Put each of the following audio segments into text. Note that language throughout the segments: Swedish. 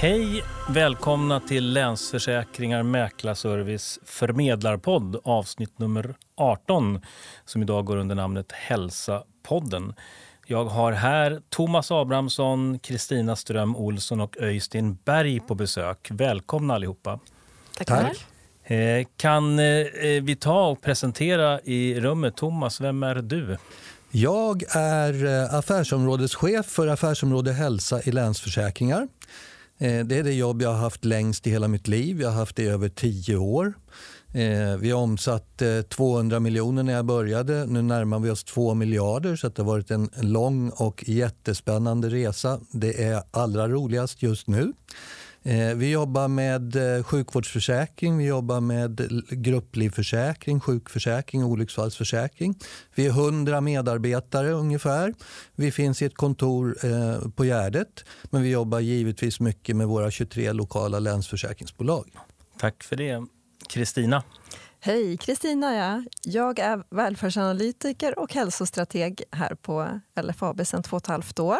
Hej! Välkomna till Länsförsäkringar Mäklarservice Förmedlarpodd avsnitt nummer 18 som idag går under namnet Hälsa-podden. Jag har här Thomas Abrahamsson, Kristina Ström Olsson och Öystein Berg på besök. Välkomna allihopa. Tack. Eh, kan eh, vi ta och presentera i rummet? Thomas, vem är du? Jag är eh, affärsområdeschef för affärsområde hälsa i Länsförsäkringar. Eh, det är det jobb jag har haft längst i hela mitt liv. Jag har haft det i över tio år. Eh, vi har omsatt eh, 200 miljoner när jag började. Nu närmar vi oss 2 miljarder så det har varit en lång och jättespännande resa. Det är allra roligast just nu. Eh, vi jobbar med eh, sjukvårdsförsäkring, vi jobbar med grupplivförsäkring, sjukförsäkring och olycksfallsförsäkring. Vi är 100 medarbetare ungefär. Vi finns i ett kontor eh, på Gärdet men vi jobbar givetvis mycket med våra 23 lokala länsförsäkringsbolag. Tack för det. Kristina? Hej, Kristina ja. Jag är välfärdsanalytiker och hälsostrateg här på LFAB sedan två och ett halvt år.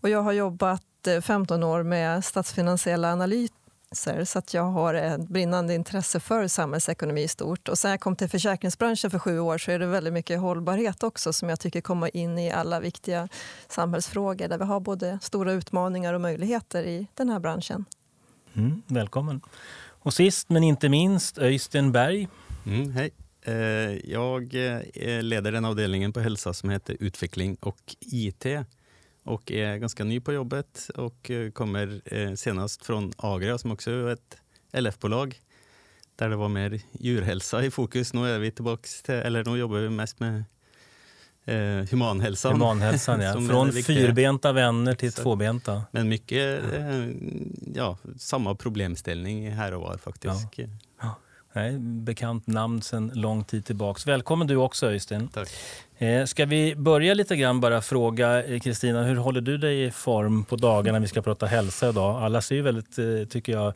Och jag har jobbat 15 år med statsfinansiella analyser så att jag har ett brinnande intresse för samhällsekonomi i stort. Och sen jag kom till försäkringsbranschen för sju år så är det väldigt mycket hållbarhet också som jag tycker kommer in i alla viktiga samhällsfrågor där vi har både stora utmaningar och möjligheter i den här branschen. Mm, välkommen. Och sist men inte minst Öystein Berg. Mm, hej. Eh, jag eh, leder den avdelningen på hälsa som heter utveckling och IT och är ganska ny på jobbet och eh, kommer eh, senast från Agria som också är ett LF-bolag där det var mer djurhälsa i fokus. Nu är vi tillbaks till, eller nu jobbar vi mest med eh, humanhälsan. Humanhälsan ja. Från fyrbenta vänner till tvåbenta. Men mycket eh, ja, samma problemställning här och var faktiskt. Ja. Nej, bekant namn sedan lång tid tillbaks. Välkommen du också Öystein. Tack. Eh, ska vi börja lite grann bara fråga eh, Kristina, hur håller du dig i form på dagarna vi ska prata hälsa idag? Alla ser ju väldigt, eh, tycker jag,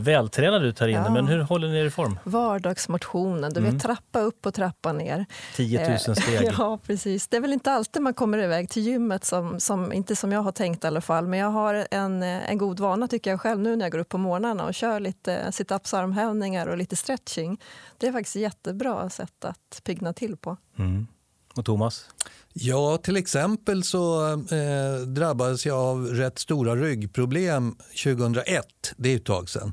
vältränad ut här inne, ja. men hur håller ni er i form? Vardagsmotionen, du mm. vet trappa upp och trappa ner. 10 000 steg. ja, precis. Det är väl inte alltid man kommer iväg till gymmet, som, som, inte som jag har tänkt i alla fall. Men jag har en, en god vana tycker jag själv nu när jag går upp på morgnarna och kör lite sit-ups, armhävningar och lite stretching. Det är faktiskt jättebra sätt att pigna till på. Mm. Och Thomas? Ja, till exempel så eh, drabbades jag av rätt stora ryggproblem 2001. Det är ett tag sedan.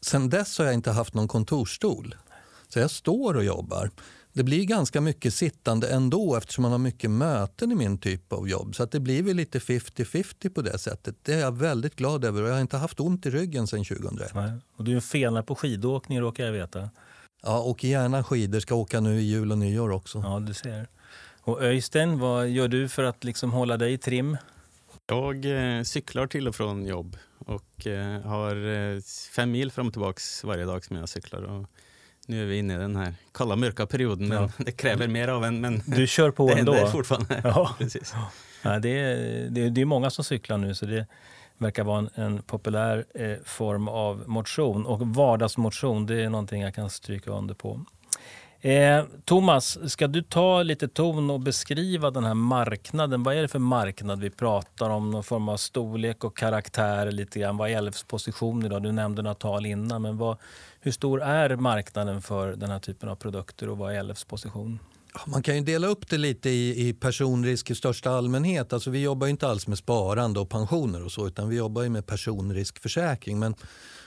Sen dess har jag inte haft någon kontorsstol. Så jag står och jobbar. Det blir ganska mycket sittande ändå eftersom man har mycket möten i min typ av jobb. Så det blir väl lite 50-50 på det sättet. Det är jag väldigt glad över och jag har inte haft ont i ryggen sedan 2001. Nej. Och du är en fenare på skidåkning råkar jag veta. Ja, åker gärna skidor. Ska åka nu i jul och nyår också. Ja, du ser. Och Öystein, vad gör du för att liksom hålla dig i trim? Jag eh, cyklar till och från jobb och eh, har eh, fem mil fram och tillbaka varje dag som jag cyklar. Och nu är vi inne i den här kalla mörka perioden, men ja. det kräver mer av en. Men du kör på det ändå? Det fortfarande. Ja. Precis. Ja, det, är, det, är, det är många som cyklar nu, så det verkar vara en, en populär eh, form av motion. Och vardagsmotion, det är någonting jag kan stryka under på. Eh, Thomas, ska du ta lite ton och beskriva den här marknaden? Vad är det för marknad vi pratar om? Någon form av storlek och karaktär lite grann. Vad är LFs position idag? Du nämnde några tal innan, men vad, hur stor är marknaden för den här typen av produkter och vad är LFs position? Man kan ju dela upp det lite i, i personrisk i största allmänhet. Alltså vi jobbar inte alls med sparande och pensioner och så utan vi jobbar med personriskförsäkring. Men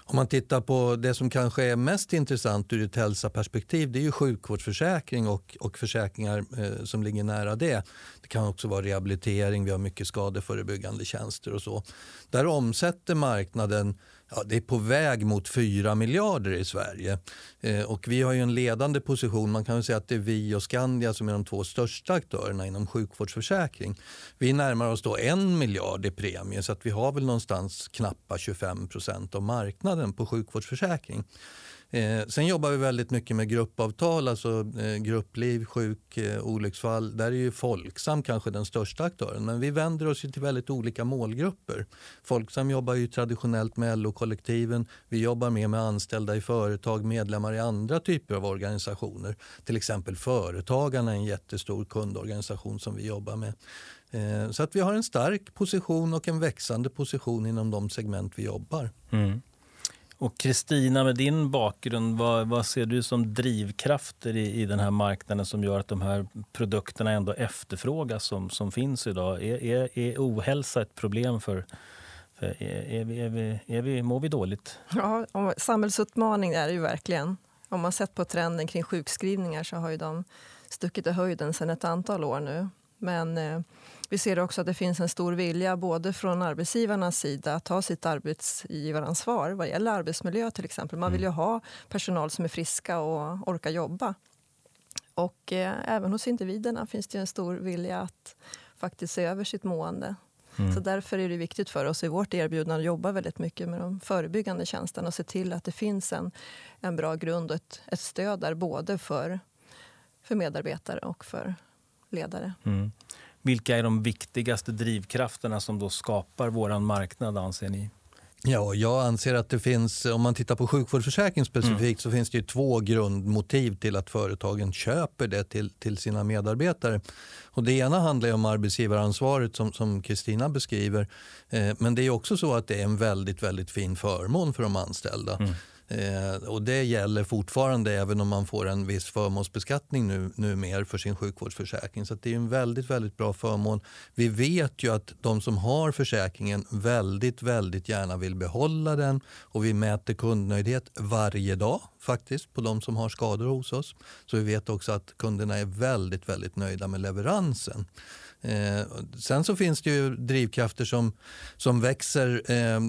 om man tittar på det som kanske är mest intressant ur ett hälsaperspektiv det är ju sjukvårdsförsäkring och, och försäkringar eh, som ligger nära det. Det kan också vara rehabilitering, vi har mycket skadeförebyggande tjänster och så. Där omsätter marknaden ja, det är på väg mot 4 miljarder i Sverige. Eh, och vi har ju en ledande position. Man kan säga att det är vi och Skandia som är de två största aktörerna inom sjukvårdsförsäkring. Vi närmar oss då 1 miljard i premie så att vi har väl någonstans knappa 25 procent av marknaden på sjukvårdsförsäkring. Eh, sen jobbar vi väldigt mycket med gruppavtal, alltså eh, gruppliv, sjuk, eh, olycksfall. Där är ju Folksam kanske den största aktören. Men vi vänder oss till väldigt olika målgrupper. Folksam jobbar ju traditionellt med LO-kollektiven. Vi jobbar mer med anställda i företag, medlemmar i andra typer av organisationer. Till exempel Företagarna är en jättestor kundorganisation som vi jobbar med. Eh, så att vi har en stark position och en växande position inom de segment vi jobbar. Mm. Och Kristina, med din bakgrund, vad, vad, ser du som drivkrafter i, i den här marknaden som gör att de här produkterna ändå efterfrågas som, som finns idag? Är, är, är ohälsa ett problem för, för är, är, vi, är, vi, är vi, mår vi dåligt? Ja, samhällsutmaning är det ju verkligen. Om man sett på trenden kring sjukskrivningar så har ju de stuckit i höjden sedan ett antal år nu. Men eh, vi ser också att det finns en stor vilja både från arbetsgivarnas sida att ta sitt arbetsgivaransvar vad gäller arbetsmiljö till exempel. Man vill ju mm. ha personal som är friska och orkar jobba. Och eh, även hos individerna finns det en stor vilja att faktiskt se över sitt mående. Mm. Så därför är det viktigt för oss i vårt erbjudande att jobba väldigt mycket med de förebyggande tjänsterna och se till att det finns en, en bra grund och ett, ett stöd där både för, för medarbetare och för ledare. Mm. Vilka är de viktigaste drivkrafterna som då skapar vår marknad anser ni? Ja, jag anser att det finns, om man tittar på sjukvårdsförsäkring specifikt, mm. så finns det två grundmotiv till att företagen köper det till, till sina medarbetare. Och det ena handlar om arbetsgivaransvaret som Kristina beskriver. Eh, men det är också så att det är en väldigt, väldigt fin förmån för de anställda. Mm. Eh, och det gäller fortfarande även om man får en viss förmånsbeskattning nu, nu mer för sin sjukvårdsförsäkring. Så det är en väldigt, väldigt bra förmån. Vi vet ju att de som har försäkringen väldigt, väldigt gärna vill behålla den och vi mäter kundnöjdhet varje dag faktiskt på de som har skador hos oss. Så vi vet också att kunderna är väldigt, väldigt nöjda med leveransen. Eh, sen så finns det ju drivkrafter som, som växer, eh, eh,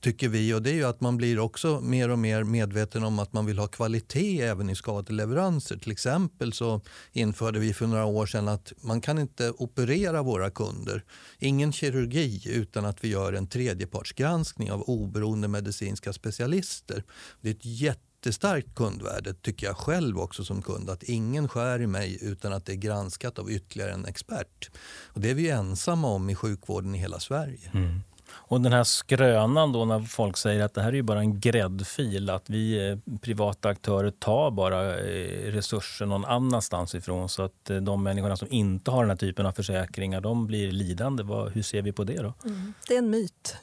tycker vi. och Det är ju att man blir också mer och mer medveten om att man vill ha kvalitet även i skadeleveranser. Till exempel så införde vi för några år sedan att man kan inte operera våra kunder. Ingen kirurgi utan att vi gör en tredjepartsgranskning av oberoende medicinska specialister. Det är ett jätte jättestarkt kundvärde tycker jag själv också som kund. Att ingen skär i mig utan att det är granskat av ytterligare en expert. Och det är vi ensamma om i sjukvården i hela Sverige. Mm. Och den här skrönan då när folk säger att det här är bara en gräddfil, att vi eh, privata aktörer tar bara eh, resurser någon annanstans ifrån så att eh, de människorna som inte har den här typen av försäkringar de blir lidande. Hur ser vi på det då? Mm. Det är en myt.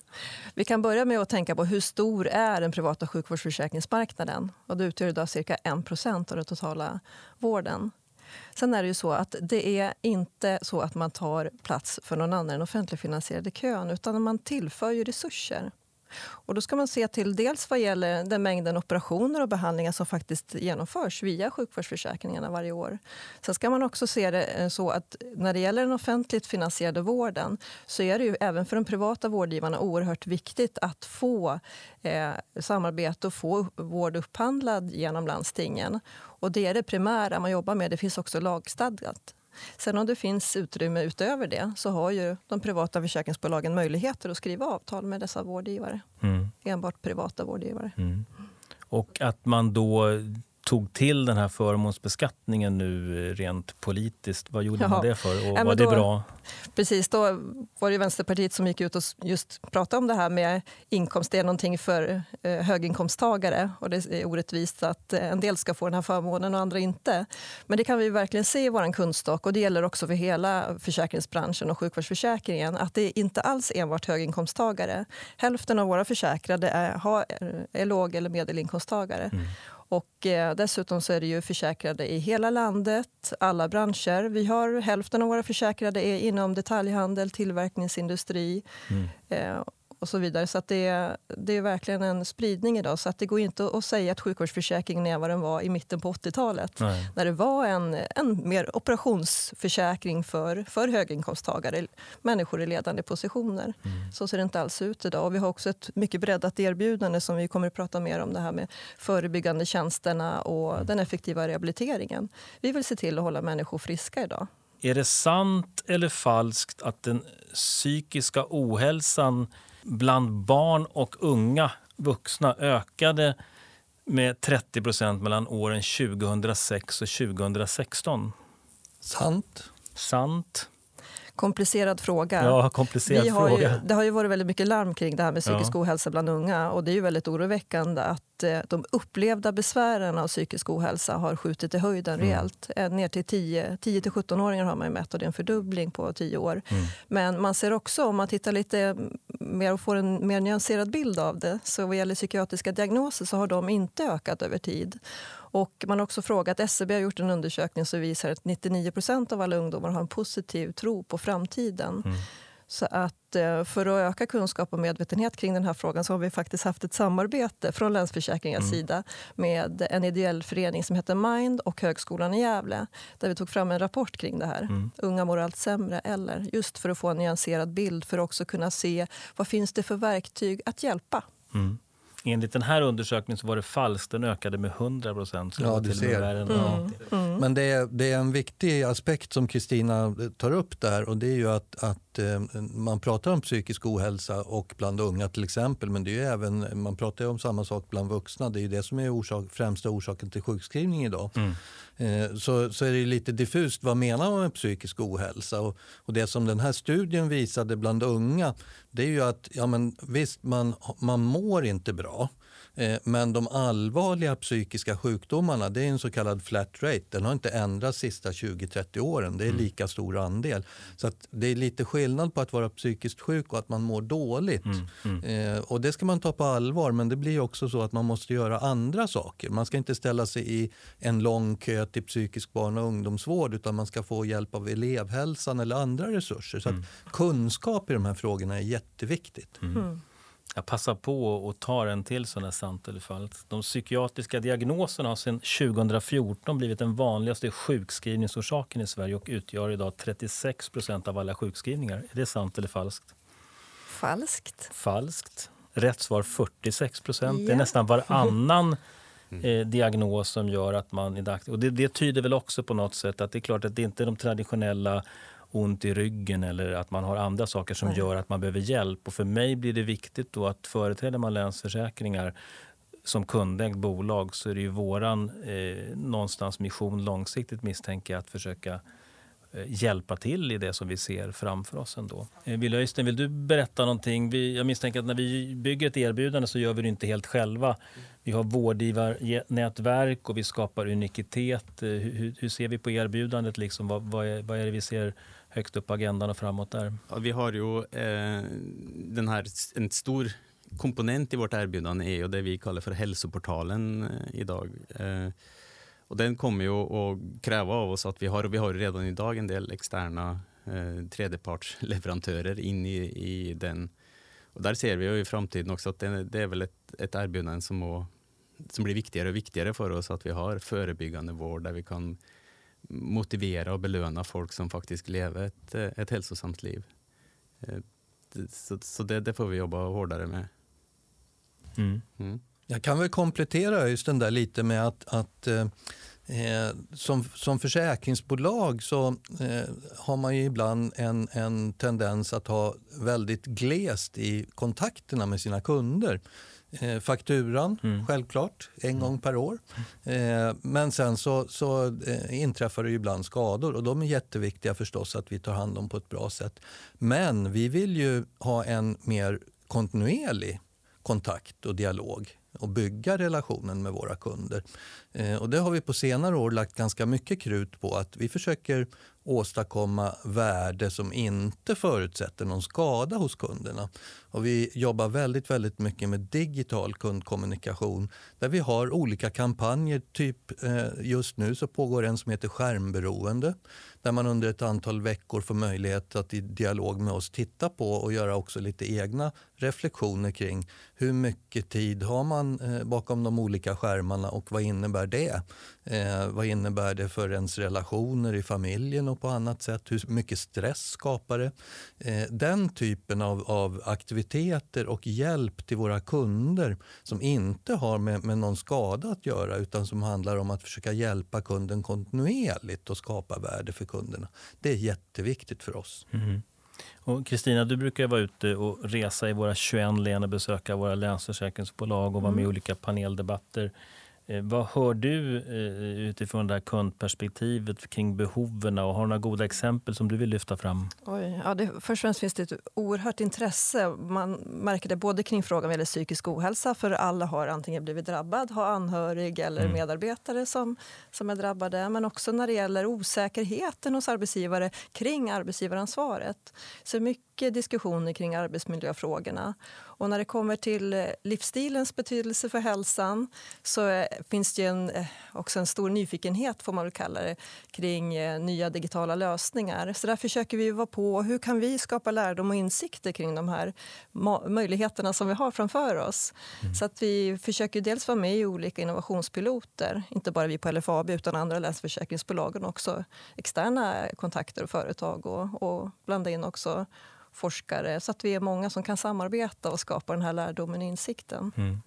Vi kan börja med att tänka på hur stor är den privata sjukvårdsförsäkringsmarknaden? Och det utgör idag cirka 1 av den totala vården. Sen är det ju så att det är inte så att man tar plats för någon annan än offentligfinansierade kön utan man tillför ju resurser. Och då ska man se till dels vad gäller den mängden operationer och behandlingar som faktiskt genomförs via sjukvårdsförsäkringarna varje år. Sen ska man också se det eh, så att när det gäller den offentligt finansierade vården så är det ju även för de privata vårdgivarna oerhört viktigt att få eh, samarbete och få vård upphandlad genom landstingen. Och det är det primära man jobbar med. Det finns också lagstadgat. Sen om det finns utrymme utöver det så har ju de privata försäkringsbolagen möjligheter att skriva avtal med dessa vårdgivare. Mm. Enbart privata vårdgivare. Mm. Och att man då tog till den här förmånsbeskattningen nu rent politiskt. Vad gjorde Jaha. man det för och ja, var det bra? Precis, då var det Vänsterpartiet som gick ut och just pratade om det här med inkomst. Det är någonting för eh, höginkomsttagare och det är orättvist att eh, en del ska få den här förmånen och andra inte. Men det kan vi verkligen se i vår kundstock och det gäller också för hela försäkringsbranschen och sjukvårdsförsäkringen att det är inte alls enbart höginkomsttagare. Hälften av våra försäkrade är, har, är låg eller medelinkomsttagare. Mm. Och eh, dessutom så är det ju försäkrade i hela landet, alla branscher. Vi har hälften av våra försäkrade är inom detaljhandel, tillverkningsindustri. Mm. Eh, och så vidare. Så det, det är verkligen en spridning idag. Så att det går inte att säga att sjukvårdsförsäkringen är vad den var i mitten på 80-talet. När det var en, en mer operationsförsäkring för, för höginkomsttagare, människor i ledande positioner. Mm. Så ser det inte alls ut idag. Och vi har också ett mycket breddat erbjudande som vi kommer att prata mer om. Det här med förebyggande tjänsterna och mm. den effektiva rehabiliteringen. Vi vill se till att hålla människor friska idag. Är det sant eller falskt att den psykiska ohälsan bland barn och unga vuxna ökade med 30 procent mellan åren 2006 och 2016. Sant. Sant. Komplicerad fråga. Ja, komplicerad har fråga. Ju, det har ju varit väldigt mycket larm kring det här med psykisk Ja. ohälsa bland unga. Och det är ju väldigt oroväckande att eh, de upplevda besvären av psykisk ohälsa har skjutit i höjden Mm. rejält. Eh, Ner till 10 10-17-åringar har man ju mätt och det är en fördubbling på 10 år. Mm. Men man ser också, om man tittar lite mer och får en mer nyanserad bild av det, så vad gäller psykiatriska diagnoser så har de inte ökat över tid. Och man har också frågat, SCB har gjort en undersökning som visar att 99 procent av alla ungdomar har en positiv tro på framtiden. Mm. Så att eh, för att öka kunskap och medvetenhet kring den här frågan så har vi faktiskt haft ett samarbete från Länsförsäkringars Mm. sida med en ideell förening som heter Mind och Högskolan i Gävle där vi tog fram en rapport kring det här. Mm. Unga mår allt sämre, eller just för att få en nyanserad bild för att också kunna se vad finns det för verktyg att hjälpa. Mm. Enligt den här undersökningen så var det falskt. Den ökade med 100 procent. Ja, du ser. Mm. Mm. Men det är, det är en viktig aspekt som Kristina tar upp där och det är ju att, att eh, man pratar om psykisk ohälsa och bland unga till exempel men det är ju även, man pratar ju om samma sak bland vuxna. Det är ju det som är orsak, främsta orsaken till sjukskrivning idag. Mm. Eh, Så, så är det lite diffust vad menar man med psykisk ohälsa och, och det som den här studien visade bland unga det är ju att ja, men visst man, man mår inte bra men de allvarliga psykiska sjukdomarna det är en så kallad flat rate. Den har inte ändrats de sista 20-30 åren. Det är lika stor andel. Så att det är lite skillnad på att vara psykiskt sjuk och att man mår dåligt. Mm. Mm. Eh, och det ska man ta på allvar men det blir också så att man måste göra andra saker. Man ska inte ställa sig i en lång kö till psykisk barn och ungdomsvård utan man ska få hjälp av elevhälsan eller andra resurser. Så att kunskap i de här frågorna är jätteviktigt. Mm. Jag passar på och tar en till sån här sant eller falskt. De psykiatriska diagnoserna har sedan 2014 blivit den vanligaste sjukskrivningsorsaken i Sverige och utgör idag 36 procent av alla sjukskrivningar. Är det sant eller falskt? Falskt. Falskt. Rätt svar 46 procent. Det är Ja. nästan varannan eh, diagnos som gör att man är dags. Och det, det tyder väl också på något sätt att det är klart att det inte är de traditionella ont i ryggen eller att man har andra saker som gör att man behöver hjälp. Och för mig blir det viktigt då att företräder man Länsförsäkringar som kundägt bolag så är det ju våran eh, någonstans mission långsiktigt misstänker jag att försöka eh, hjälpa till i det som vi ser framför oss ändå. Eh, Wille Öystein, vill du berätta någonting? Vi, jag misstänker att när vi bygger ett erbjudande så gör vi det inte helt själva. Vi har vårdgivarnätverk och vi skapar unikitet. Eh, Hur, hur- hur ser vi på erbjudandet? Liksom? Vad, vad, är, vad är det vi ser högst upp på agendan och framåt där? Ja, vi har ju eh, den här, en stor komponent i vårt erbjudande är ju det vi kallar för hälsoportalen eh, idag. Eh, och den kommer ju att kräva av oss att vi har, och vi har redan idag en del externa eh, tredjepartsleverantörer in i, i den. Och där ser vi ju i framtiden också att det, det är väl ett, ett erbjudande som, må, som blir viktigare och viktigare för oss att vi har förebyggande vård där vi kan motivera och belöna folk som faktiskt lever ett, eh, ett hälsosamt liv. Eh, Så, så det, det får vi jobba hårdare med. Mm. Mm. Jag kan väl komplettera just den där lite med att, att eh, eh, som, som försäkringsbolag så eh, har man ju ibland en, en tendens att ha väldigt glest i kontakterna med sina kunder. Eh, fakturan, Mm. självklart, en gång per år. Eh, men sen så, så eh, inträffar det ibland skador och de är jätteviktiga förstås att vi tar hand om på ett bra sätt. Men vi vill ju ha en mer kontinuerlig kontakt och dialog och bygga relationen med våra kunder. Eh, och det har vi på senare år lagt ganska mycket krut på att vi försöker åstadkomma värde som inte förutsätter någon skada hos kunderna. Och vi jobbar väldigt, väldigt mycket med digital kundkommunikation där vi har olika kampanjer. Typ eh, just nu så pågår en som heter Skärmberoende där man under ett antal veckor får möjlighet att i dialog med oss titta på och göra också lite egna reflektioner kring hur mycket tid har man eh, bakom de olika skärmarna och vad innebär det? Eh, vad innebär det för ens relationer i familjen och på annat sätt? Hur mycket stress skapar det? Eh, den typen av, av aktiviteter och hjälp till våra kunder som inte har med, med någon skada att göra utan som handlar om att försöka hjälpa kunden kontinuerligt och skapa värde för kunderna. Det är jätteviktigt för oss. Mhm. Kristina, du brukar vara ute och resa i våra 21 län och besöka våra länsförsäkringsbolag och vara med i mm. olika paneldebatter. Eh, vad hör du eh, utifrån det här kundperspektivet kring behoven och har du några goda exempel som du vill lyfta fram? Oj, ja, det, först och främst finns det ett oerhört intresse. Man märker det både kring frågan om psykisk ohälsa, för alla har antingen blivit drabbad, har anhörig eller mm. medarbetare som, som är drabbade, men också när det gäller osäkerheten hos arbetsgivare kring arbetsgivaransvaret. Så mycket diskussioner kring arbetsmiljöfrågorna. Och när det kommer till eh, livsstilens betydelse för hälsan så eh, finns det en, eh, också en stor nyfikenhet får man väl kalla det, kring nya digitala lösningar. Så där försöker vi vara på. Hur kan vi skapa lärdom och insikter kring de här möjligheterna som vi har framför oss? Mm. Så att vi försöker dels vara med i olika innovationspiloter, inte bara vi på LFAB utan andra länsförsäkringsbolagen också externa kontakter och företag och, och blanda in också forskare så att vi är många som kan samarbeta och skapa den här lärdomen och insikten. Mm.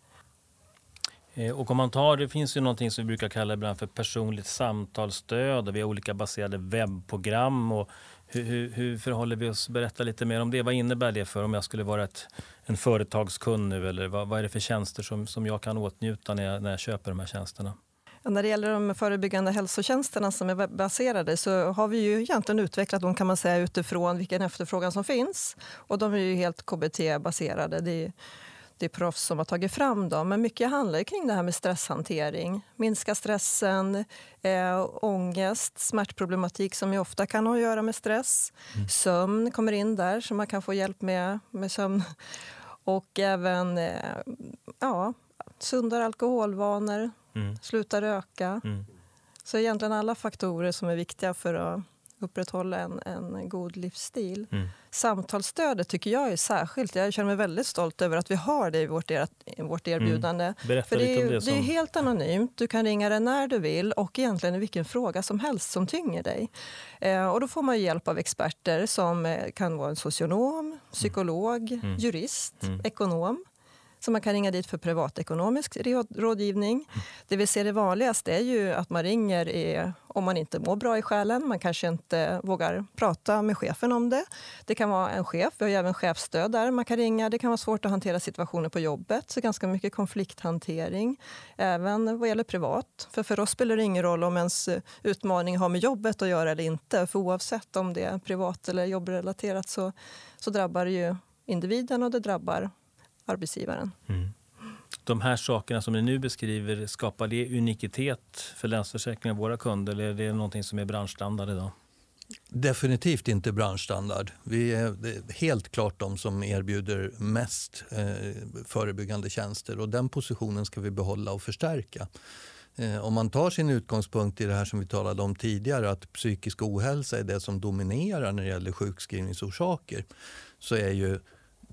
Eh, och om man tar, det finns ju någonting som vi brukar kalla ibland för personligt samtalsstöd och vi har olika baserade webbprogram. Och hur, hur, hur, förhåller vi oss? Berätta lite mer om det. Vad innebär det för om jag skulle vara ett, en företagskund nu? Eller vad, vad är det för tjänster som, som jag kan åtnjuta när jag, när jag köper de här tjänsterna? När det gäller de förebyggande hälsotjänsterna som är webbaserade så har vi ju egentligen utvecklat dem kan man säga utifrån vilken efterfrågan som finns. Och de är ju helt KBT-baserade. Det är, det är proffs som har tagit fram dem. Men mycket handlar kring det här med stresshantering. Minska stressen, eh, ångest, smärtproblematik som ju ofta kan ha att göra med stress. Mm. Sömn kommer in där, så man kan få hjälp med, med sömn. Och även eh, ja, sundare alkoholvanor, mm. sluta röka. Mm. Så egentligen alla faktorer som är viktiga för att upprätthålla en, en god livsstil. Mm. Samtalsstödet tycker jag är särskilt. Jag känner mig väldigt stolt över att vi har det i vårt, i vårt mm. erbjudande. Mm. Berätta För det, är, det, som... det är helt anonymt. Du kan ringa det när du vill och egentligen i vilken fråga som helst som tynger dig. Eh, och då får man hjälp av experter som eh, kan vara en socionom, psykolog, mm. jurist, mm. ekonom. Så man kan ringa dit för privatekonomisk rådgivning. Det vi ser det vanligaste är ju att man ringer i, om man inte mår bra i själen. Man kanske inte vågar prata med chefen om det. Det kan vara en chef, vi har ju även chefsstöd där man kan ringa. Det kan vara svårt att hantera situationer på jobbet, så ganska mycket konflikthantering. Även vad gäller privat. För för oss spelar det ingen roll om ens utmaning har med jobbet att göra eller inte. För oavsett om det är privat eller jobbrelaterat så, så drabbar det ju individen och det drabbar arbetsgivaren. Mm. De här sakerna som ni nu beskriver, skapar det unikitet för Länsförsäkringar, våra kunder, eller är det någonting som är branschstandard idag? Definitivt inte branschstandard. Vi är helt klart de som erbjuder mest eh, förebyggande tjänster och den positionen ska vi behålla och förstärka. Eh, om man tar sin utgångspunkt i det här som vi talade om tidigare att psykisk ohälsa är det som dominerar när det gäller sjukskrivningsorsaker så är ju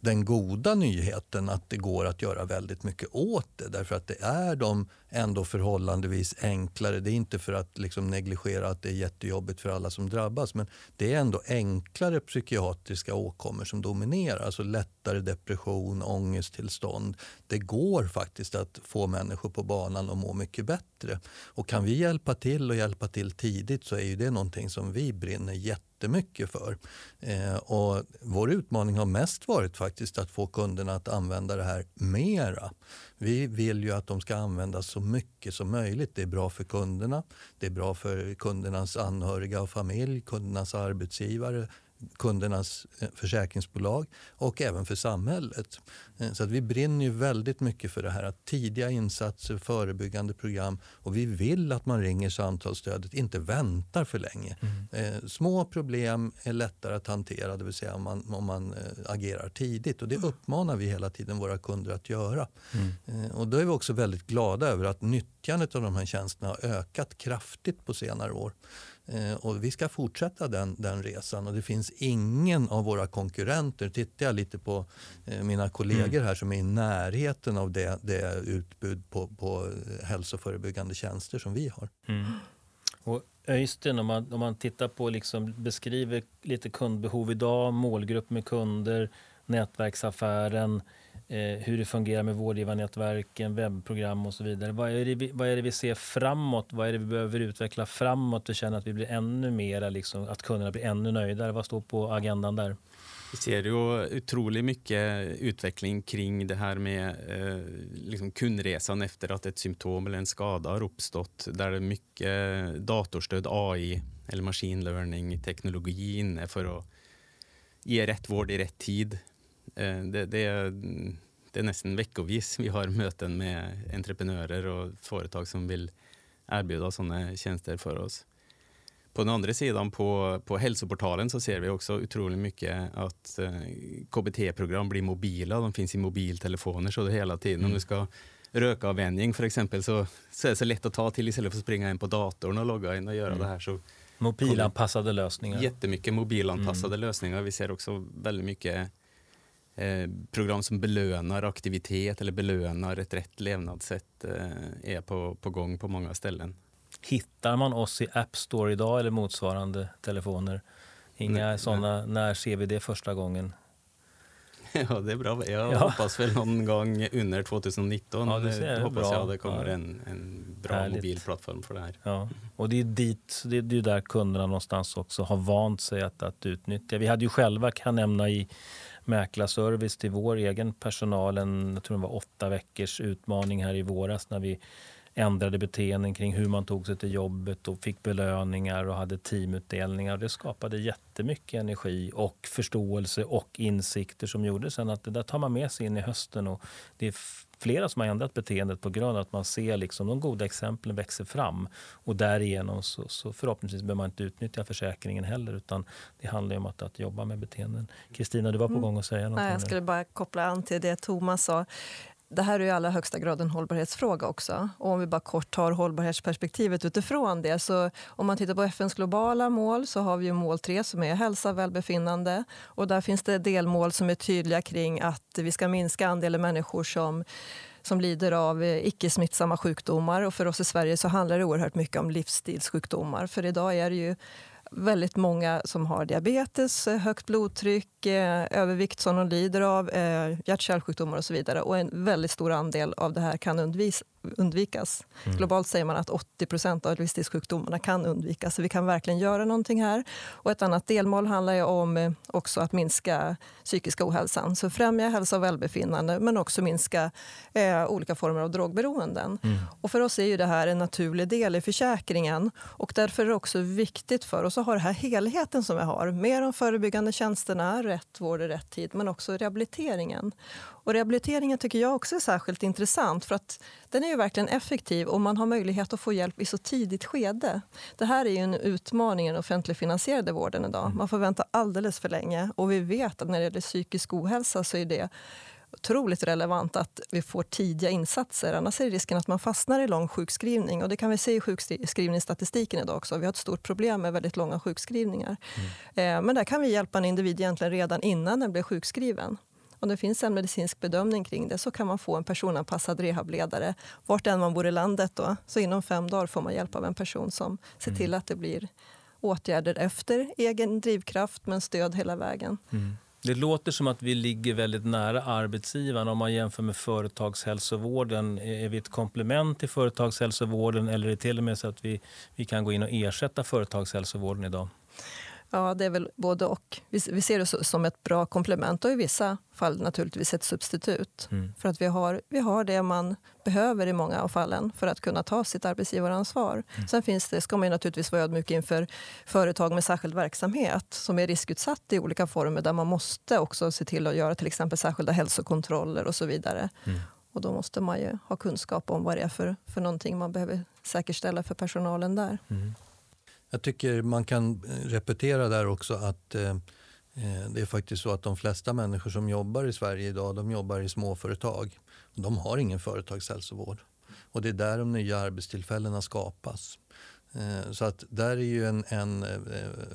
den goda nyheten att det går att göra väldigt mycket åt det. Därför att det är de ändå förhållandevis enklare. Det är inte för att liksom negligera att det är jättejobbigt för alla som drabbas. Men det är ändå enklare psykiatriska åkommor som dominerar. Alltså lättare depression, ångesttillstånd. Det går faktiskt att få människor på banan och må mycket bättre. Och kan vi hjälpa till och hjälpa till tidigt så är ju det någonting som vi brinner jättemycket jättemycket för. Eh, och vår utmaning har mest varit faktiskt att få kunderna att använda det här mera. Vi vill ju att de ska användas så mycket som möjligt. Det är bra för kunderna, det är bra för kundernas anhöriga och familj, kundernas arbetsgivare, kundernas eh, försäkringsbolag och även för samhället. Eh, så att vi brinner ju väldigt mycket för det här att tidiga insatser, förebyggande program och vi vill att man ringer samtalsstödet, inte väntar för länge. Mm. Eh, små problem är lättare att hantera, det vill säga om man, om man agerar tidigt och det uppmanar vi hela tiden våra kunder att göra. Mm. och då är vi också väldigt glada över att nyttjandet av de här tjänsterna har ökat kraftigt på senare år. Eh, och vi ska fortsätta den, den resan och det finns ingen av våra konkurrenter, tittar jag lite på eh, mina kollegor här som är i närheten av det, det utbud på, på hälsoförebyggande tjänster som vi har. Mm. Och Öystein, om man, om man tittar på, liksom, beskriver lite kundbehov idag, målgrupp med kunder, nätverksaffären eh, hur det fungerar med vårdgivarnätverken, webbprogram och så vidare. Vad är, det vi, vad är det vi ser framåt? Vad är det vi behöver utveckla framåt Vi känner att vi blir ännu mer, liksom, att kunderna blir ännu nöjdare? Vad står på agendan där? Vi ser ju otroligt mycket utveckling kring det här med eh, liksom kundresan efter att ett symptom eller en skada har uppstått. Där det är mycket datorstöd, AI eller machine learning teknologi inne för att ge rätt vård i rätt tid. Eh, det, det, är, det är nästan veckovis vi har möten med entreprenörer och företag som vill erbjuda sådana tjänster för oss. På den andra sidan, på, på hälsoportalen, så ser vi också otroligt mycket att eh, KBT-program blir mobila. De finns i mobiltelefoner så det hela tiden. Mm. Om du ska rökavvänjning för exempel så, så är det så lätt att ta till istället för att springa in på datorn och logga in och göra mm. det här. Så Mobilanpassade lösningar. Jättemycket mobilanpassade mm. lösningar. Vi ser också väldigt mycket eh, program som belönar aktivitet eller belönar ett rätt levnadssätt eh, är på, på gång på många ställen. Hittar man oss i App Store idag eller motsvarande telefoner? Inga sådana, när ser vi det första gången? Ja, det är bra. Jag ja. hoppas väl någon gång under 2019. Ja, det hoppas bra. jag det kommer ja. en, en bra Härligt. mobilplattform för det här. Ja. Och det är dit, det är där kunderna någonstans också har vant sig att, att utnyttja. Vi hade ju själva, kan nämna i mäklarservice till vår egen personal, en, jag tror det var åtta veckors utmaning här i våras när vi ändrade beteenden kring hur man tog sig till jobbet och fick belöningar och hade teamutdelningar. Det skapade jättemycket energi och förståelse och insikter som gjorde sen att det där tar man med sig in i hösten. Och det är flera som har ändrat beteendet på grund av att man ser liksom de goda exemplen växer fram. Och därigenom så, så förhoppningsvis behöver man inte utnyttja försäkringen heller utan det handlar om att, att jobba med beteenden. Kristina, du var på mm. gång att säga något. Nej, jag skulle bara koppla an till det Thomas sa det här är i allra högsta grad en hållbarhetsfråga också. Och om vi bara kort tar hållbarhetsperspektivet utifrån det. Så om man tittar på FNs globala mål så har vi mål 3 som är hälsa och välbefinnande. Och där finns det delmål som är tydliga kring att vi ska minska andelen människor som som lider av eh, icke-smittsamma sjukdomar. Och för oss i Sverige så handlar det oerhört mycket om livsstilssjukdomar. För idag är det ju väldigt många som har diabetes, eh, högt blodtryck, eh, övervikt som de lider av, eh, hjärt-kärlsjukdomar och så vidare. Och en väldigt stor andel av det här kan undvis undvikas. Mm. Globalt säger man att 80% av livsstilssjukdomarna kan undvikas. Så vi kan verkligen göra någonting här. Och ett annat delmål handlar om eh, också att minska psykisk ohälsan. Så främja hälsa och välbefinnande men också minska eh, olika former av drogberoenden. Mm. Och för oss är ju det här en naturlig del i försäkringen. Och därför är det också viktigt för oss att ha den här helheten som vi har. Med de förebyggande tjänsterna, rätt vård i rätt tid, men också rehabiliteringen. Och rehabiliteringen tycker jag också är särskilt intressant för att den är ju verkligen effektiv och man har möjlighet att få hjälp i så tidigt skede. Det här är ju en utmaning i den offentligfinansierade vården idag. Mm. Man får vänta alldeles för länge och vi vet att när det gäller psykisk ohälsa så är det otroligt relevant att vi får tidiga insatser. Annars är risken att man fastnar i lång sjukskrivning. Och det kan vi se i sjukskrivningsstatistiken idag också. Vi har ett stort problem med väldigt långa sjukskrivningar. Mm. Eh, men där kan vi hjälpa en individ egentligen redan innan den blir sjukskriven. Om det finns en medicinsk bedömning kring det så kan man få en personanpassad rehabledare vart än man bor i landet. Då. Så inom fem dagar får man hjälp av en person som ser mm. till att det blir åtgärder efter egen drivkraft men stöd hela vägen. Mm. Det låter som att vi ligger väldigt nära arbetsgivaren. Om man jämför med företagshälsovården, är vi ett komplement till företagshälsovården eller är det till och med så att vi, vi kan gå in och ersätta företagshälsovården idag? Ja, det är väl både och. Vi, vi ser det som ett bra komplement och i vissa fall naturligtvis ett substitut. Mm. För att vi har, vi har det man behöver i många av fallen för att kunna ta sitt arbetsgivaransvar. Mm. Sen finns det, ska man naturligtvis vara ödmjuk inför företag med särskild verksamhet som är riskutsatt i olika former där man måste också se till att göra till exempel särskilda hälsokontroller och så vidare. Mm. Och då måste man ju ha kunskap om vad det är för, för någonting man behöver säkerställa för personalen där. Mm. Jag tycker man kan eh, repetera där också att eh, eh, det är faktiskt så att de flesta människor som jobbar i Sverige idag, de jobbar i småföretag. De har ingen företagshälsovård. Och det är där de nya arbetstillfällena skapas. Eh, så att där är ju en, en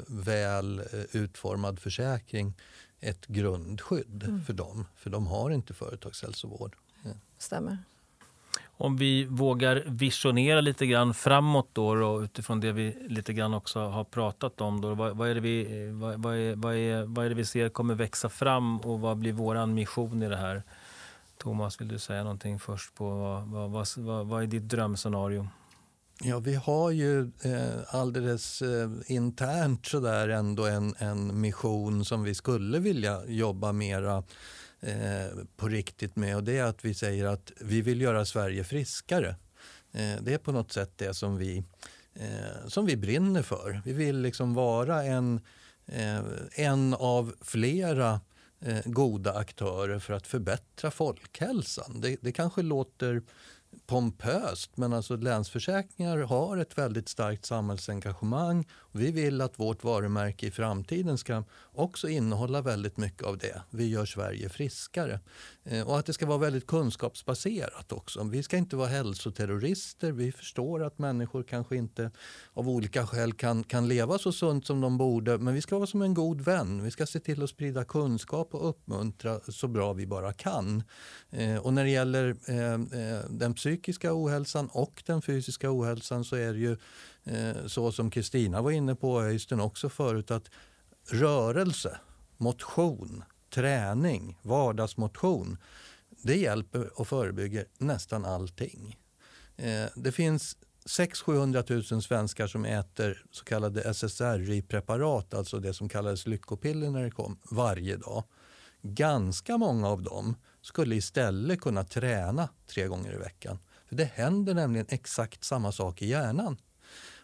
väl utformad försäkring ett grundskydd mm. för dem. För de har inte företagshälsovård. Stämmer. Om vi vågar visionera lite grann framåt då, då utifrån det vi lite grann också har pratat om. Då, vad, vad, är det vi, eh, vad, vad, är, vad, är, vad är det vi ser kommer växa fram och vad blir vår mission i det här? Thomas, vill du säga någonting först på vad, vad, vad, vad är ditt drömscenario? Ja, vi har ju eh, alldeles eh, internt sådär ändå en, en mission som vi skulle vilja jobba mera eh, på riktigt med och det är att vi säger att vi vill göra Sverige friskare. Eh, det är på något sätt det som vi, eh, som vi brinner för. Vi vill liksom vara en, eh, en av flera eh, goda aktörer för att förbättra folkhälsan. Det, det kanske låter pompöst, men alltså Länsförsäkringar har ett väldigt starkt samhällsengagemang. Vi vill att vårt varumärke i framtiden ska också innehålla väldigt mycket av det. Vi gör Sverige friskare. Eh, och att det ska vara väldigt kunskapsbaserat också. Vi ska inte vara hälsoterrorister. Vi förstår att människor kanske inte av olika skäl kan, kan leva så sunt som de borde. Men vi ska vara som en god vän. Vi ska se till att sprida kunskap och uppmuntra så bra vi bara kan. Eh, och när det gäller eh, den psykiska ohälsan och den fysiska ohälsan så är det ju Eh, så som Kristina var inne på, Öystein också förut, att rörelse, motion, träning, vardagsmotion, det hjälper och förebygger nästan allting. Eh, det finns 600 000 svenskar som äter så kallade SSRI-preparat, alltså det som kallades lyckopiller när det kom, varje dag. Ganska många av dem skulle istället kunna träna tre gånger i veckan. För Det händer nämligen exakt samma sak i hjärnan.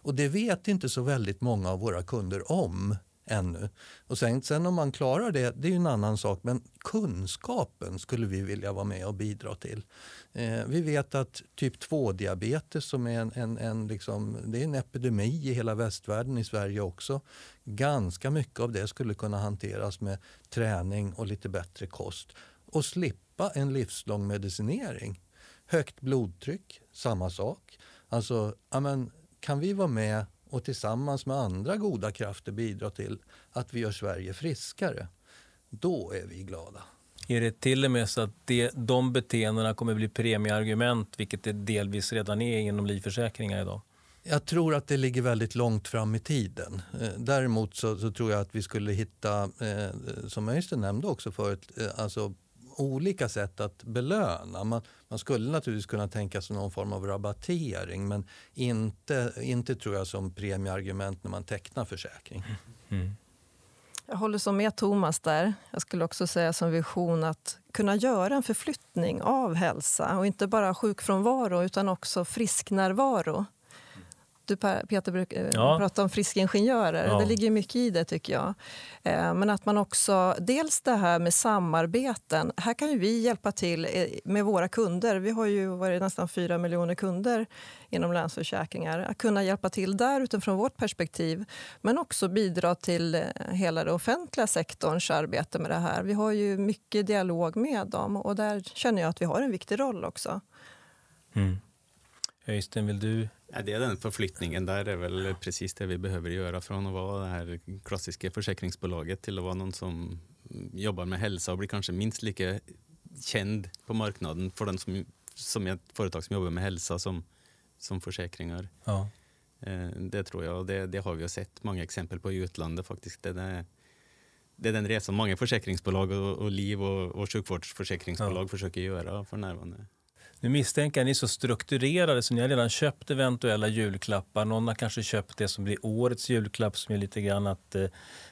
Och det vet inte så väldigt många av våra kunder om ännu. Och sen, sen om man klarar det, det är en annan sak. Men kunskapen skulle vi vilja vara med och bidra till. Eh, vi vet att typ 2-diabetes som är en, en, en, liksom, det är en epidemi i hela västvärlden, i Sverige också. Ganska mycket av det skulle kunna hanteras med träning och lite bättre kost. Och slippa en livslång medicinering. Högt blodtryck, samma sak. Alltså, amen, kan vi vara med och tillsammans med andra goda krafter bidra till att vi gör Sverige friskare, då är vi glada. Är det till och med så att det, de beteendena kommer bli premieargument, vilket det delvis redan är inom livförsäkringar idag? Jag tror att det ligger väldigt långt fram i tiden. Eh, däremot så, så tror jag att vi skulle hitta, eh, som Öystein nämnde också förut, eh, alltså olika sätt att belöna. Man, man, skulle naturligtvis kunna tänka sig någon form av rabattering men inte, inte tror jag som premieargument när man tecknar försäkring. Mm. Jag håller så med Thomas där. Jag skulle också säga som vision att kunna göra en förflyttning av hälsa och inte bara sjukfrånvaro utan också frisknärvaro. Du Peter brukar eh, ja. prata om friska ingenjörer. Ja. Det ligger mycket i det tycker jag. Eh, men att man också, dels det här med samarbeten. Här kan ju vi hjälpa till eh, med våra kunder. Vi har ju varit nästan fyra miljoner kunder inom Länsförsäkringar. Att kunna hjälpa till där utifrån vårt perspektiv. Men också bidra till hela den offentliga sektorns arbete med det här. Vi har ju mycket dialog med dem och där känner jag att vi har en viktig roll också. Mm. Öystein, vill du det är den förflyttningen där är väl precis det vi behöver göra från att vara det här klassiska försäkringsbolaget till att vara någon som jobbar med hälsa och blir kanske minst lika känd på marknaden för den som, som ett företag som jobbar med hälsa som, som försäkringar. Ja. Eh, det tror jag, och det, det har vi sett många exempel på i utlandet faktiskt. Det, är, det är den resan många försäkringsbolag och, och liv och, och sjukvårdsförsäkringsbolag ja. försöker göra för närvarande. Nu misstänker jag att ni är så strukturerade så ni har redan köpt eventuella julklappar. Någon har kanske köpt det som blir årets julklapp som är lite grann att eh,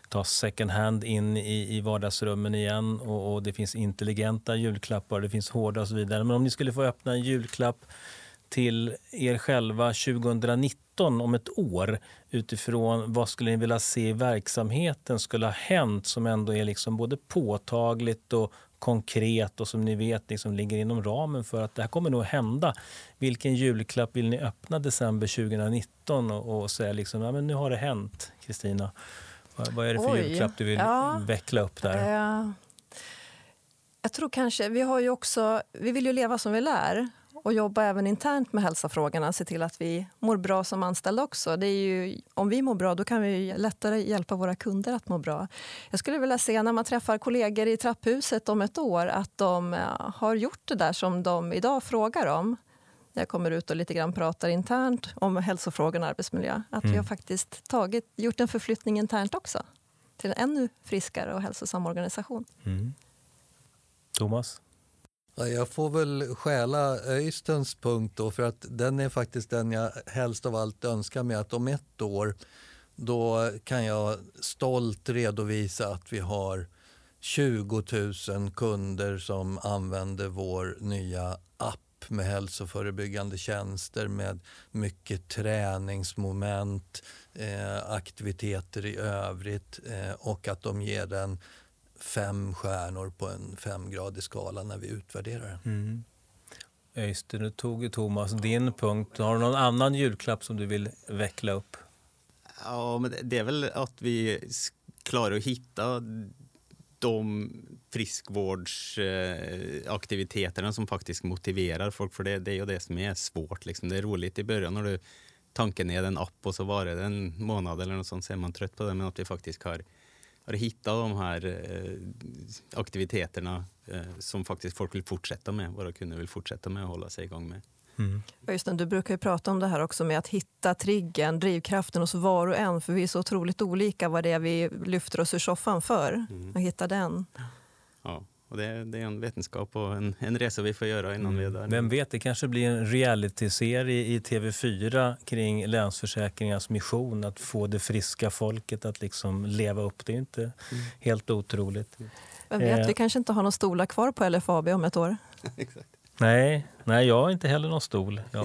ta second hand in i, i vardagsrummen igen. Och, och, det finns intelligenta julklappar, det finns hårda och så vidare. Men om ni skulle få öppna en julklapp till er själva 2019 om ett år utifrån vad skulle ni vilja se i verksamheten skulle ha hänt som ändå är liksom både påtagligt och konkret och som ni vet liksom ligger inom ramen för att det här kommer nog hända. Vilken julklapp vill ni öppna december 2019 och, och säga liksom, ja, men nu har det hänt, Kristina? Vad, vad, är det för Oj, julklapp du vill ja, veckla upp där? Uh, jag tror kanske, vi har ju också, vi vill ju leva som vi lär och jobba även internt med hälsofrågorna. Se till att vi mår bra som anställda också. Det är ju, om vi mår bra då kan vi lättare hjälpa våra kunder att må bra. Jag skulle vilja se när man träffar kollegor i trapphuset om ett år att de eh, har gjort det där som de idag frågar om. Jag kommer ut och lite grann pratar internt om hälsofrågorna och arbetsmiljö. Att mm. vi har faktiskt tagit, gjort en förflyttning internt också till en ännu friskare och hälsosam organisation. Mm. Thomas? Jag får väl stjäla Öystens punkt då, för att den är faktiskt den jag helst av allt önskar mig att om ett år då kan jag stolt redovisa att vi har 20 000 kunder som använder vår nya app med hälsoförebyggande tjänster med mycket träningsmoment, eh, aktiviteter i övrigt eh, och att de ger den fem stjärnor på en femgradig skala när vi utvärderar den. Mm. Just det, nu tog Thomas din punkt. Har du någon annan julklapp som du vill veckla upp? Ja, men det är väl att vi klarar att hitta de friskvårdsaktiviteterna som faktiskt motiverar folk. För det, det är ju det som är svårt. Liksom. Det är roligt i början när du tankar ner en app och så var det en månad eller något sånt så är man trött på det. Men att vi faktiskt har, har hittat de här eh, aktiviteterna eh, som faktiskt folk vill fortsätta med. Våra kunder vill fortsätta med och hålla sig igång med. Mm. Just det, du brukar ju prata om det här också med att hitta triggen, drivkraften hos var och en. För vi är så otroligt olika vad det är vi lyfter oss ur soffan för. Mm. Att hitta den. Ja, och det, är, det är en vetenskap och en, en resa vi får göra innan mm. vi är där. Vem vet, det kanske blir en realityserie i TV4 kring Länsförsäkringars mission att få det friska folket att liksom leva upp. Det är inte mm. helt otroligt. Vem vet, eh. vi kanske inte har några stolar kvar på LFAB om ett år. Exakt. Nej, nej, jag har inte heller någon stol. Jag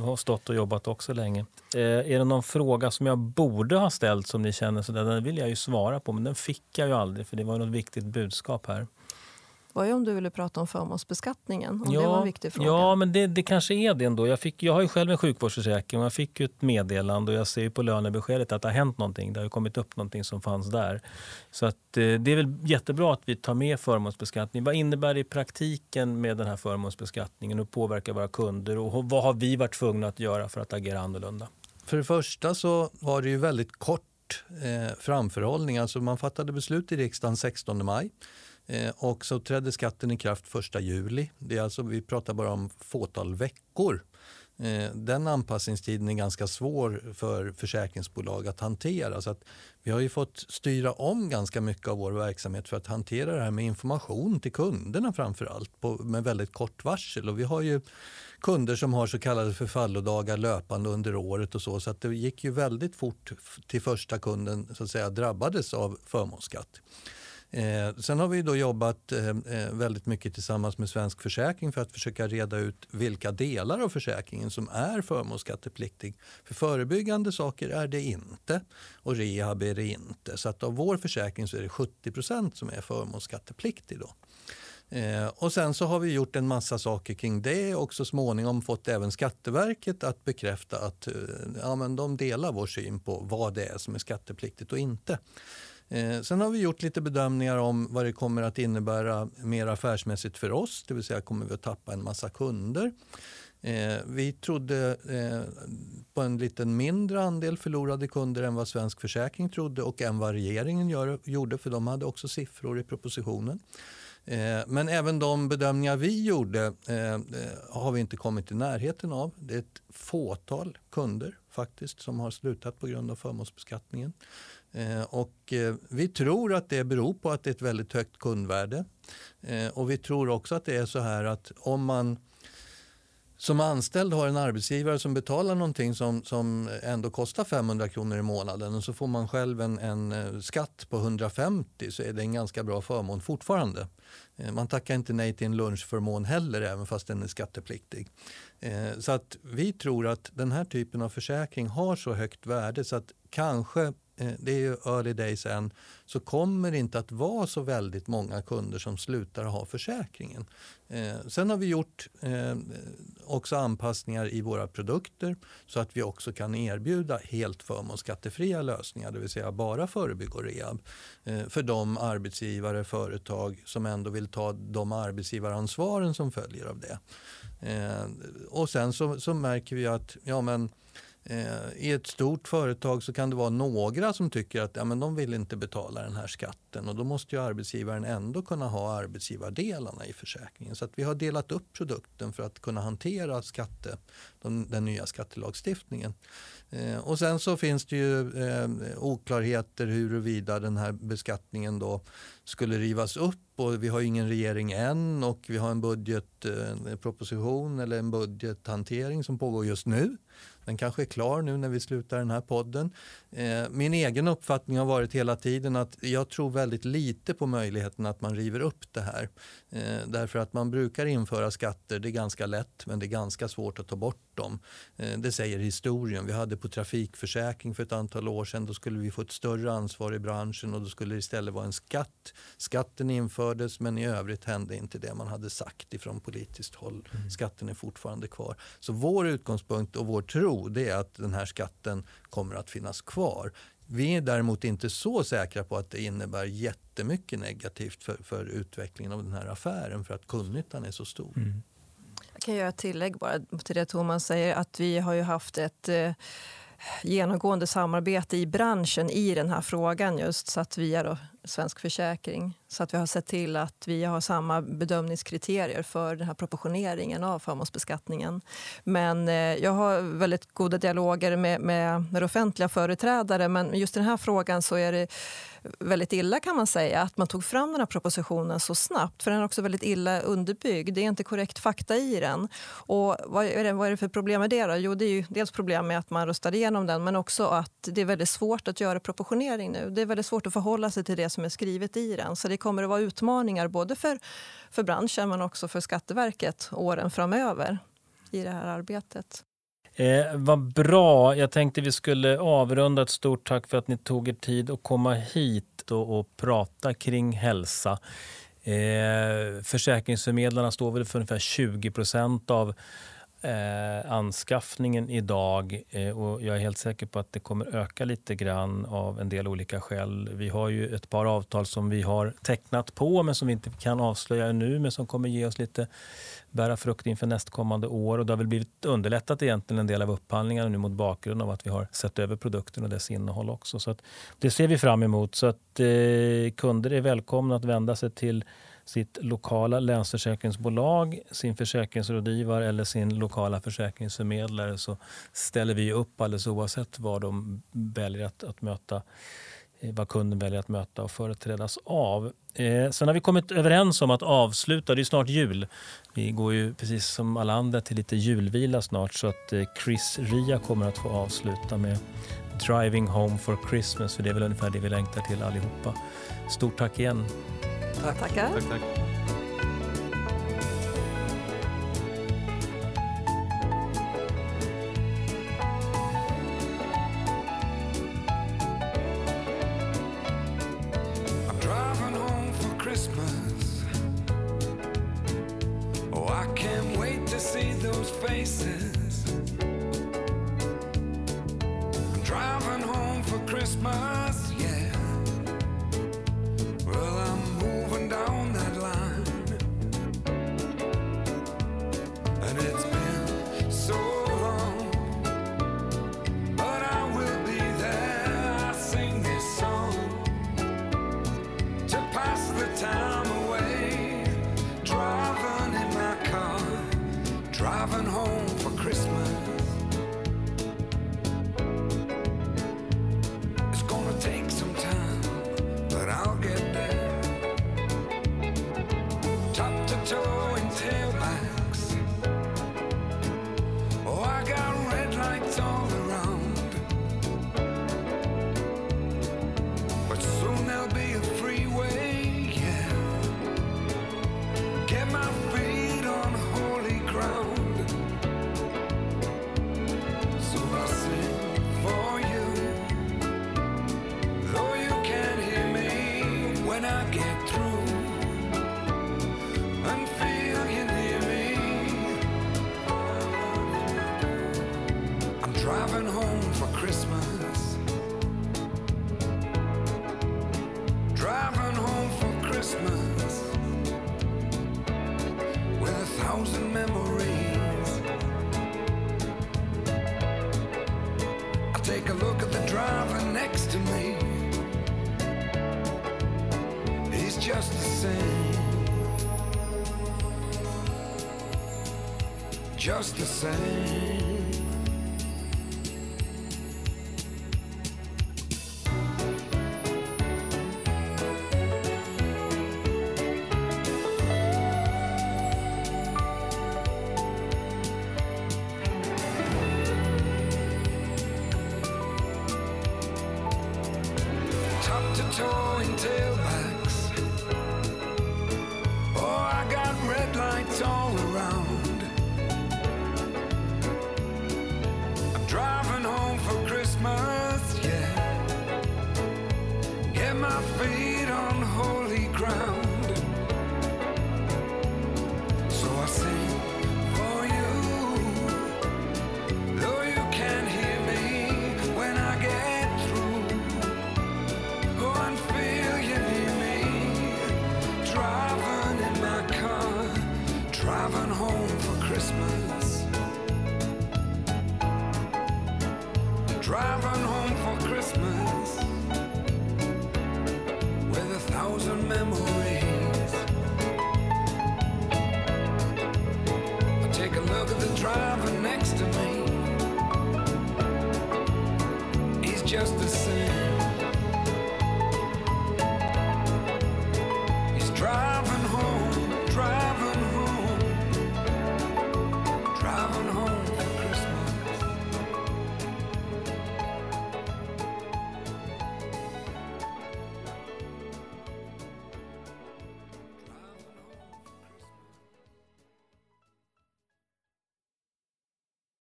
har stått och jobbat också länge. Eh, är det någon fråga som jag borde ha ställt som ni känner så den vill jag ju svara på men den fick jag ju aldrig för det var något viktigt budskap här var ju om du ville prata om förmånsbeskattningen. Om ja, det var en viktig fråga. Ja, men det, det kanske är det ändå. Jag, fick, jag har ju själv en sjukvårdsförsäkring och jag fick ett meddelande och jag ser ju på lönebeskedet att det har hänt någonting. Det har kommit upp någonting som fanns där. Så att, eh, det är väl jättebra att vi tar med förmånsbeskattning. Vad innebär det i praktiken med den här förmånsbeskattningen? Hur påverkar våra kunder och vad har vi varit tvungna att göra för att agera annorlunda? För det första så var det ju väldigt kort eh, framförhållning. Alltså man fattade beslut i riksdagen 16 maj. Eh, och så trädde skatten i kraft 1 juli. Det är alltså, vi pratar bara om fåtal veckor. Eh, den anpassningstiden är ganska svår för försäkringsbolag att hantera. Så att vi har ju fått styra om ganska mycket av vår verksamhet för att hantera det här med information till kunderna framför allt på, med väldigt kort varsel. Och vi har ju kunder som har så kallade förfallodagar löpande under året och så. Så att det gick ju väldigt fort till första kunden så att säga drabbades av förmånsskatt. Eh, sen har vi då jobbat eh, eh, väldigt mycket tillsammans med Svensk Försäkring för att försöka reda ut vilka delar av försäkringen som är förmånsskattepliktig. För förebyggande saker är det inte och rehab är det inte. Så att av vår försäkring så är det 70% som är förmånsskattepliktig. Då. Eh, och sen så har vi gjort en massa saker kring det och så småningom fått även Skatteverket att bekräfta att eh, ja, men de delar vår syn på vad det är som är skattepliktigt och inte. Eh, sen har vi gjort lite bedömningar om vad det kommer att innebära mer affärsmässigt för oss. Det vill säga kommer vi att tappa en massa kunder. Eh, vi trodde eh, på en lite mindre andel förlorade kunder än vad Svensk Försäkring trodde och än vad regeringen gör, gjorde för de hade också siffror i propositionen. Eh, men även de bedömningar vi gjorde eh, har vi inte kommit i närheten av. Det är ett fåtal kunder faktiskt som har slutat på grund av förmånsbeskattningen. Eh, och eh, vi tror att det beror på att det är ett väldigt högt kundvärde. Eh, och vi tror också att det är så här att om man som anställd har en arbetsgivare som betalar någonting som, som ändå kostar 500 kronor i månaden och så får man själv en, en skatt på 150 så är det en ganska bra förmån fortfarande. Man tackar inte nej till en lunchförmån heller även fast den är skattepliktig. Så att vi tror att den här typen av försäkring har så högt värde så att kanske Eh, det är ju early days än, så kommer det inte att vara så väldigt många kunder som slutar ha försäkringen. Eh, sen har vi gjort eh, också anpassningar i våra produkter så att vi också kan erbjuda helt förmånsskattefria lösningar, det vill säga bara förebygg och rehab eh, för de arbetsgivare, företag som ändå vill ta de arbetsgivaransvaren som följer av det. Eh, och sen så, så märker vi att ja, men, Eh, Eh, I ett stort företag så kan det vara några som tycker att ja, men de vill inte betala den här skatten och då måste ju arbetsgivaren ändå kunna ha arbetsgivardelarna i försäkringen. Så att vi har delat upp produkten för att kunna hantera skatte, den, den nya skattelagstiftningen. Eh, och sen så finns det ju eh, oklarheter huruvida den här beskattningen då skulle rivas upp och vi har ingen regering än och vi har en budgetproposition eller en budgethantering som pågår just nu. Den kanske är klar nu när vi slutar den här podden. Eh, min egen uppfattning har varit hela tiden att jag tror väldigt lite på möjligheten att man river upp det här. Eh, därför att man brukar införa skatter, det är ganska lätt men det är ganska svårt att ta bort dem. Eh, det säger historien. Vi hade på trafikförsäkring för ett antal år sedan, då skulle vi få ett större ansvar i branschen och då skulle det istället vara en skatt. Skatten infördes men i övrigt hände inte det man hade sagt ifrån politiskt håll. Mm. Skatten är fortfarande kvar. Så vår utgångspunkt och vår tro det är att den här skatten kommer att finnas kvar. Vi är däremot inte så säkra på att det innebär jättemycket negativt för, för utvecklingen av den här affären för att kundnyttan är så stor. Mm. Jag kan göra ett tillägg bara till det Thomas säger. att Vi har ju haft ett eh, genomgående samarbete i branschen i den här frågan just så att via då Svensk Försäkring. Så att vi har sett till att vi har samma bedömningskriterier för den här proportioneringen av förmånsbeskattningen. Men eh, jag har väldigt goda dialoger med, med, med offentliga företrädare men just i den här frågan så är det väldigt illa kan man säga att man tog fram den här propositionen så snabbt. För den är också väldigt illa underbyggd. Det är inte korrekt fakta i den. Och vad är det, vad är det för problem med det? Då? Jo, det är ju dels problem med att man röstade igenom den men också att det är väldigt svårt att göra proportionering nu. Det är väldigt svårt att förhålla sig till det som är skrivet i den. Så det kommer att vara utmaningar både för, för branschen men också för Skatteverket åren framöver i det här arbetet. Eh, vad bra. Jag tänkte vi skulle avrunda. Ett stort tack för att ni tog er tid att komma hit och, och prata kring hälsa. Eh, försäkringsförmedlarna står väl för ungefär 20 procent av eh, anskaffningen idag eh, och jag är helt säker på att det kommer öka lite grann av en del olika skäl. Vi har ju ett par avtal som vi har tecknat på men som vi inte kan avslöja nu men som kommer ge oss lite bära frukt inför nästkommande år. Och det har väl blivit underlättat egentligen en del av upphandlingarna nu mot bakgrund av att vi har sett över produkten och dess innehåll också. Så att det ser vi fram emot. Så att eh, kunder är välkomna att vända sig till sitt lokala länsförsäkringsbolag, sin försäkringsrådgivare eller sin lokala försäkringsförmedlare så ställer vi upp alldeles oavsett vad de väljer att, att möta eh, vad kunden väljer att möta och företrädas av. Eh, sen har vi kommit överens om att avsluta, det är snart jul. Vi går ju precis som alla andra till lite julvila snart så att eh, Chris Ria kommer att få avsluta med Driving Home for Christmas för det är väl ungefär det vi längtar till allihopa. Stort tack igen. Tack. Tackar. Tack, tack.